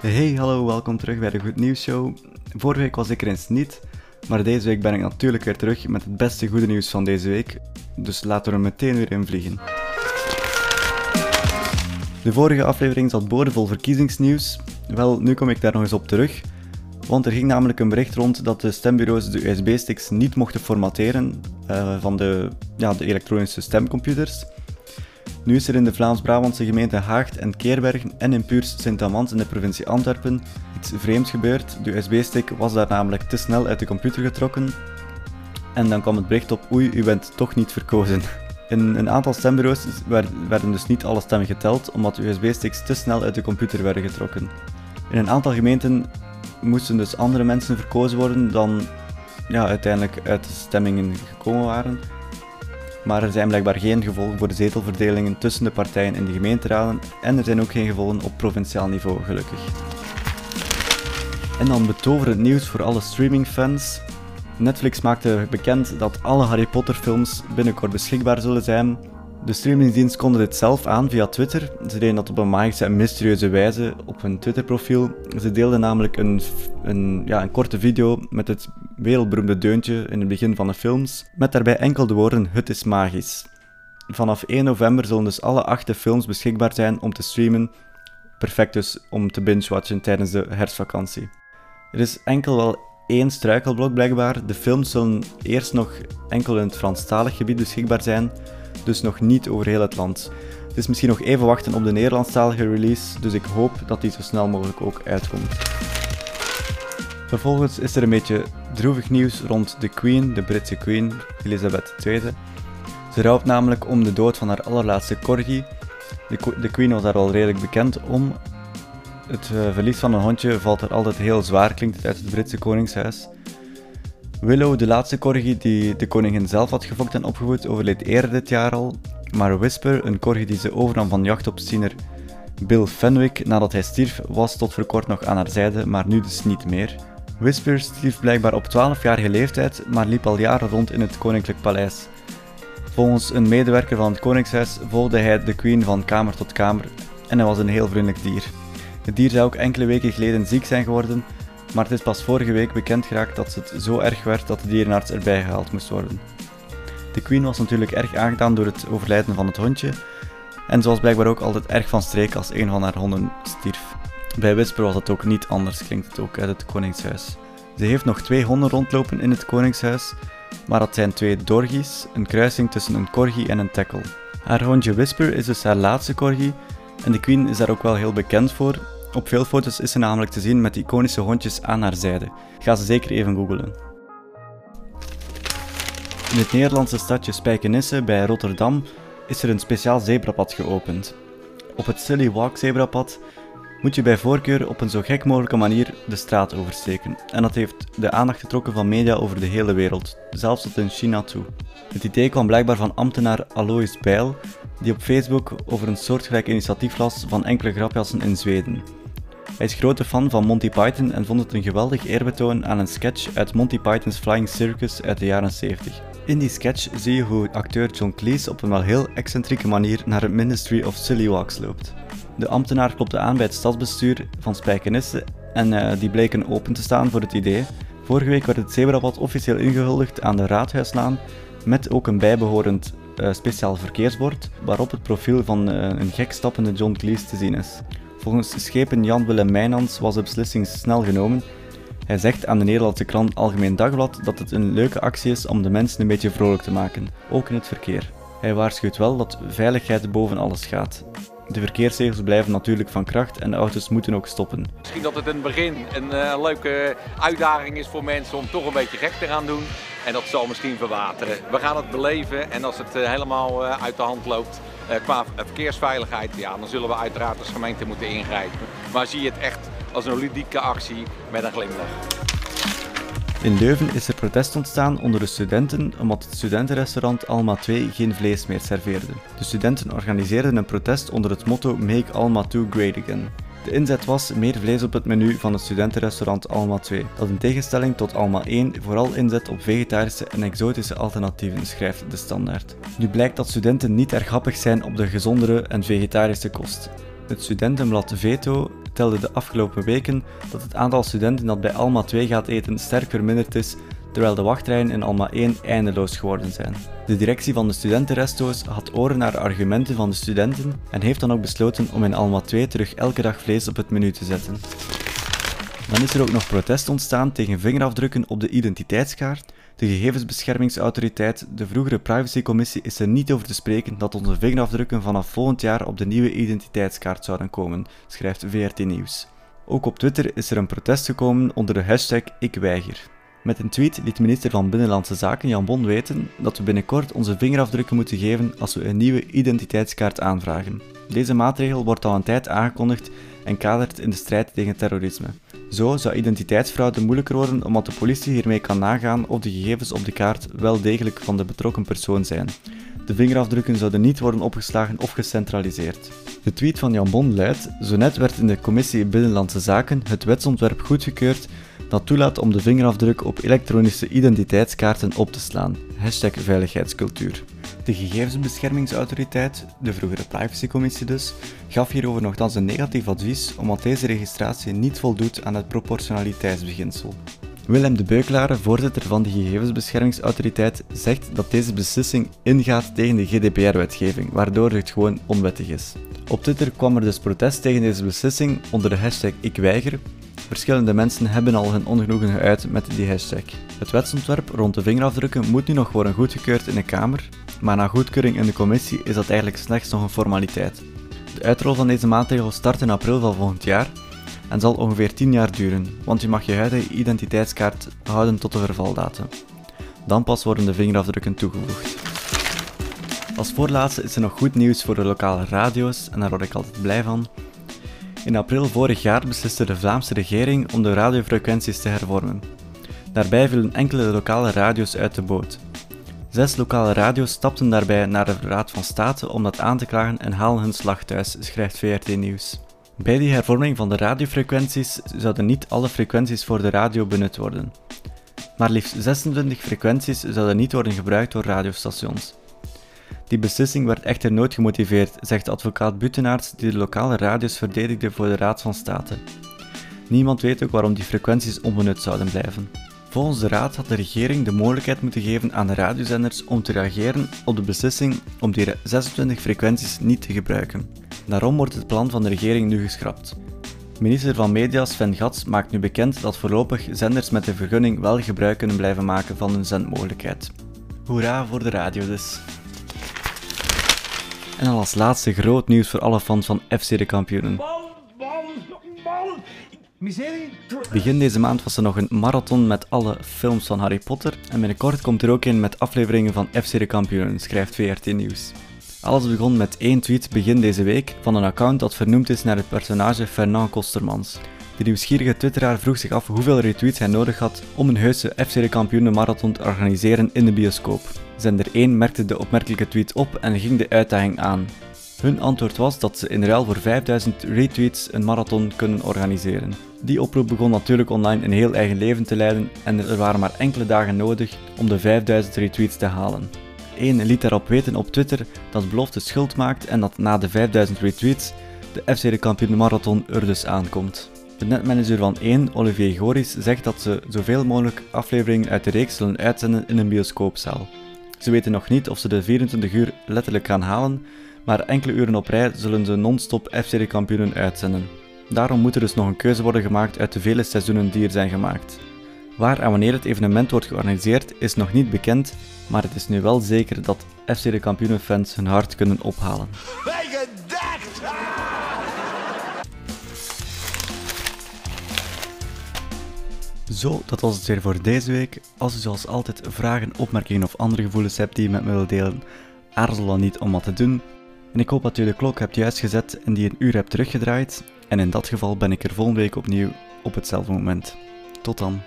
Hey, hallo, welkom terug bij de Goed Nieuws Show. Vorige week was ik er eens niet, maar deze week ben ik natuurlijk weer terug met het beste goede nieuws van deze week. Dus laten we er meteen weer in vliegen. De vorige aflevering zat boordevol verkiezingsnieuws. Wel, nu kom ik daar nog eens op terug. Want er ging namelijk een bericht rond dat de stembureaus de USB-sticks niet mochten formateren uh, van de, ja, de elektronische stemcomputers. Nu is er in de Vlaams-Brabantse gemeente Haagt en Keerbergen en in Puurs Sint-Amand in de provincie Antwerpen iets vreemds gebeurd. De USB-stick was daar namelijk te snel uit de computer getrokken. En dan kwam het bericht op, oei, u bent toch niet verkozen. In een aantal stembureaus werden dus niet alle stemmen geteld, omdat de USB-sticks te snel uit de computer werden getrokken. In een aantal gemeenten moesten dus andere mensen verkozen worden dan ja, uiteindelijk uit de stemmingen gekomen waren. Maar er zijn blijkbaar geen gevolgen voor de zetelverdelingen tussen de partijen in de gemeenteraden en er zijn ook geen gevolgen op provinciaal niveau, gelukkig. En dan betoverend nieuws voor alle streamingfans. Netflix maakte bekend dat alle Harry Potter films binnenkort beschikbaar zullen zijn de streamingdienst konde dit zelf aan via Twitter. Ze deden dat op een magische en mysterieuze wijze op hun Twitter-profiel. Ze deelden namelijk een, een, ja, een korte video met het wereldberoemde deuntje in het begin van de films, met daarbij enkel de woorden Het is magisch. Vanaf 1 november zullen dus alle acht films beschikbaar zijn om te streamen. Perfect dus om te binge-watchen tijdens de herfstvakantie. Er is enkel wel één struikelblok blijkbaar. De films zullen eerst nog enkel in het Franstalig gebied beschikbaar zijn dus nog niet over heel het land. Het is misschien nog even wachten op de Nederlandstalige release, dus ik hoop dat die zo snel mogelijk ook uitkomt. Vervolgens is er een beetje droevig nieuws rond de Queen, de Britse Queen, Elizabeth II. Ze rouwt namelijk om de dood van haar allerlaatste corgi. De, Queen was daar al redelijk bekend om. Het uh, verlies van een hondje valt er altijd heel zwaar, klinkt het uit het Britse koningshuis. Willow, de laatste corgi die de koningin zelf had gefokt en opgevoed, overleed eerder dit jaar al. Maar Whisper, een corgi die ze overnam van jachtopziener Bill Fenwick nadat hij stierf, was tot voor kort nog aan haar zijde, maar nu dus niet meer. Whisper stierf blijkbaar op 12-jarige leeftijd, maar liep al jaren rond in het koninklijk paleis. Volgens een medewerker van het koningshuis volgde hij de queen van kamer tot kamer en hij was een heel vriendelijk dier. Het dier zou ook enkele weken geleden ziek zijn geworden, maar het is pas vorige week bekend geraakt dat het zo erg werd dat de dierenarts erbij gehaald moest worden. De Queen was natuurlijk erg aangedaan door het overlijden van het hondje en ze was blijkbaar ook altijd erg van streek als een van haar honden stierf. Bij Whisper was het ook niet anders, klinkt het ook uit het koningshuis. Ze heeft nog twee honden rondlopen in het koningshuis, maar dat zijn twee dorgies, een kruising tussen een corgi en een tackle. Haar hondje Whisper is dus haar laatste corgi en de Queen is daar ook wel heel bekend voor, op veel foto's is ze namelijk te zien met iconische hondjes aan haar zijde. Ga ze zeker even googlen. In het Nederlandse stadje Spijkenisse bij Rotterdam is er een speciaal zebrapad geopend. Op het Silly Walk zebrapad moet je bij voorkeur op een zo gek mogelijke manier de straat oversteken. En dat heeft de aandacht getrokken van media over de hele wereld, zelfs tot in China toe. Het idee kwam blijkbaar van ambtenaar Alois Bijl, die op Facebook over een soortgelijk initiatief las van enkele grapjassen in Zweden. Hij is grote fan van Monty Python en vond het een geweldig eerbetoon aan een sketch uit Monty Python's Flying Circus uit de jaren 70. In die sketch zie je hoe acteur John Cleese op een wel heel excentrieke manier naar het Ministry of Silly Walks loopt. De ambtenaar klopte aan bij het stadsbestuur van Spijkenisse en uh, die bleken open te staan voor het idee. Vorige week werd het zebrapad officieel ingehuldigd aan de Raadhuislaan met ook een bijbehorend uh, speciaal verkeersbord waarop het profiel van uh, een gek stappende John Cleese te zien is. Volgens schepen Jan Willem Mijnans was de beslissing snel genomen. Hij zegt aan de Nederlandse krant Algemeen Dagblad dat het een leuke actie is om de mensen een beetje vrolijk te maken, ook in het verkeer. Hij waarschuwt wel dat veiligheid boven alles gaat. De verkeersregels blijven natuurlijk van kracht en de auto's moeten ook stoppen. Misschien dat het in het begin een uh, leuke uitdaging is voor mensen om toch een beetje gek te gaan doen. En dat zal misschien verwateren. We gaan het beleven en als het uh, helemaal uh, uit de hand loopt qua verkeersveiligheid, ja, dan zullen we uiteraard als gemeente moeten ingrijpen. Maar zie je het echt als een ludieke actie met een glimlach. In Leuven is er protest ontstaan onder de studenten omdat het studentenrestaurant Alma 2 geen vlees meer serveerde. De studenten organiseerden een protest onder het motto Make Alma 2 Great Again. De inzet was meer vlees op het menu van het studentenrestaurant Alma 2, dat in tegenstelling tot Alma 1 vooral inzet op vegetarische en exotische alternatieven, schrijft de standaard. Nu blijkt dat studenten niet erg happig zijn op de gezondere en vegetarische kost. Het studentenblad Veto telde de afgelopen weken dat het aantal studenten dat bij Alma 2 gaat eten sterk verminderd is, terwijl de wachtrijen in Alma 1 eindeloos geworden zijn. De directie van de studentenresto's had oren naar argumenten van de studenten en heeft dan ook besloten om in Alma 2 terug elke dag vlees op het menu te zetten. Dan is er ook nog protest ontstaan tegen vingerafdrukken op de identiteitskaart. De gegevensbeschermingsautoriteit, de vroegere privacycommissie, is er niet over te spreken dat onze vingerafdrukken vanaf volgend jaar op de nieuwe identiteitskaart zouden komen, schrijft VRT Nieuws. Ook op Twitter is er een protest gekomen onder de hashtag #IkWeiger. Met een tweet liet minister van Binnenlandse Zaken Jan Bon weten dat we binnenkort onze vingerafdrukken moeten geven als we een nieuwe identiteitskaart aanvragen. Deze maatregel wordt al een tijd aangekondigd en kadert in de strijd tegen terrorisme. Zo zou identiteitsfraude moeilijker worden omdat de politie hiermee kan nagaan of de gegevens op de kaart wel degelijk van de betrokken persoon zijn. De vingerafdrukken zouden niet worden opgeslagen of gecentraliseerd. De tweet van Jan Bon luidt: Zo net werd in de Commissie Binnenlandse Zaken het wetsontwerp goedgekeurd dat toelaat om de vingerafdruk op elektronische identiteitskaarten op te slaan. Hashtag veiligheidscultuur. De Gegevensbeschermingsautoriteit, de vroegere privacycommissie dus, gaf hierover nogthans een negatief advies omdat deze registratie niet voldoet aan het proportionaliteitsbeginsel. Willem de Beukelaar, voorzitter van de Gegevensbeschermingsautoriteit, zegt dat deze beslissing ingaat tegen de GDPR-wetgeving, waardoor het gewoon onwettig is. Op Twitter kwam er dus protest tegen deze beslissing onder de hashtag IkWeiger, Verschillende mensen hebben al hun ongenoegen geuit met die hashtag. Het wetsontwerp rond de vingerafdrukken moet nu nog worden goedgekeurd in de Kamer, maar na goedkeuring in de commissie is dat eigenlijk slechts nog een formaliteit. De uitrol van deze maatregel start in april van volgend jaar en zal ongeveer 10 jaar duren, want je mag je huidige identiteitskaart houden tot de vervaldatum. Dan pas worden de vingerafdrukken toegevoegd. Als voorlaatste is er nog goed nieuws voor de lokale radio's en daar word ik altijd blij van. In april vorig jaar besliste de Vlaamse regering om de radiofrequenties te hervormen. Daarbij vielen enkele lokale radio's uit de boot. Zes lokale radio's stapten daarbij naar de Raad van State om dat aan te klagen en halen hun slag thuis, schrijft VRT Nieuws. Bij die hervorming van de radiofrequenties zouden niet alle frequenties voor de radio benut worden. Maar liefst 26 frequenties zouden niet worden gebruikt door radiostations. Die beslissing werd echter nooit gemotiveerd, zegt advocaat Butenaerts die de lokale radio's verdedigde voor de Raad van State. Niemand weet ook waarom die frequenties onbenut zouden blijven. Volgens de Raad had de regering de mogelijkheid moeten geven aan de radiozenders om te reageren op de beslissing om die 26 frequenties niet te gebruiken. Daarom wordt het plan van de regering nu geschrapt. Minister van Media Sven Gats maakt nu bekend dat voorlopig zenders met een vergunning wel gebruik kunnen blijven maken van hun zendmogelijkheid. Hoera voor de radio dus. En al als laatste groot nieuws voor alle fans van FC de Kampioenen. Begin deze maand was er nog een marathon met alle films van Harry Potter en binnenkort komt er ook een met afleveringen van FC de Kampioenen, schrijft VRT Nieuws. Alles begon met één tweet begin deze week van een account dat vernoemd is naar het personage Fernand Kostermans. De nieuwsgierige twitteraar vroeg zich af hoeveel retweets hij nodig had om een heuse FC de Kampioenen marathon te organiseren in de bioscoop. Zender 1 merkte de opmerkelijke tweet op en ging de uitdaging aan. Hun antwoord was dat ze in ruil voor 5000 retweets een marathon kunnen organiseren. Die oproep begon natuurlijk online een heel eigen leven te leiden en er waren maar enkele dagen nodig om de 5000 retweets te halen. 1 liet daarop weten op Twitter dat belofte schuld maakt en dat na de 5000 retweets de FC de kampioen marathon er dus aankomt. De netmanager van 1, Olivier Goris, zegt dat ze zoveel mogelijk afleveringen uit de reeks zullen uitzenden in een bioscoopzaal. Ze weten nog niet of ze de 24 uur letterlijk gaan halen, maar enkele uren op rij zullen ze non-stop FC de kampioenen uitzenden. Daarom moet er dus nog een keuze worden gemaakt uit de vele seizoenen die er zijn gemaakt. Waar en wanneer het evenement wordt georganiseerd is nog niet bekend, maar het is nu wel zeker dat FC de kampioenenfans hun hart kunnen ophalen. Zo, dat was het weer voor deze week. Als u zoals altijd vragen, opmerkingen of andere gevoelens hebt die je met me wilt delen, aarzel dan niet om wat te doen. En ik hoop dat u de klok hebt juist gezet en die een uur hebt teruggedraaid. En in dat geval ben ik er volgende week opnieuw op hetzelfde moment. Tot dan.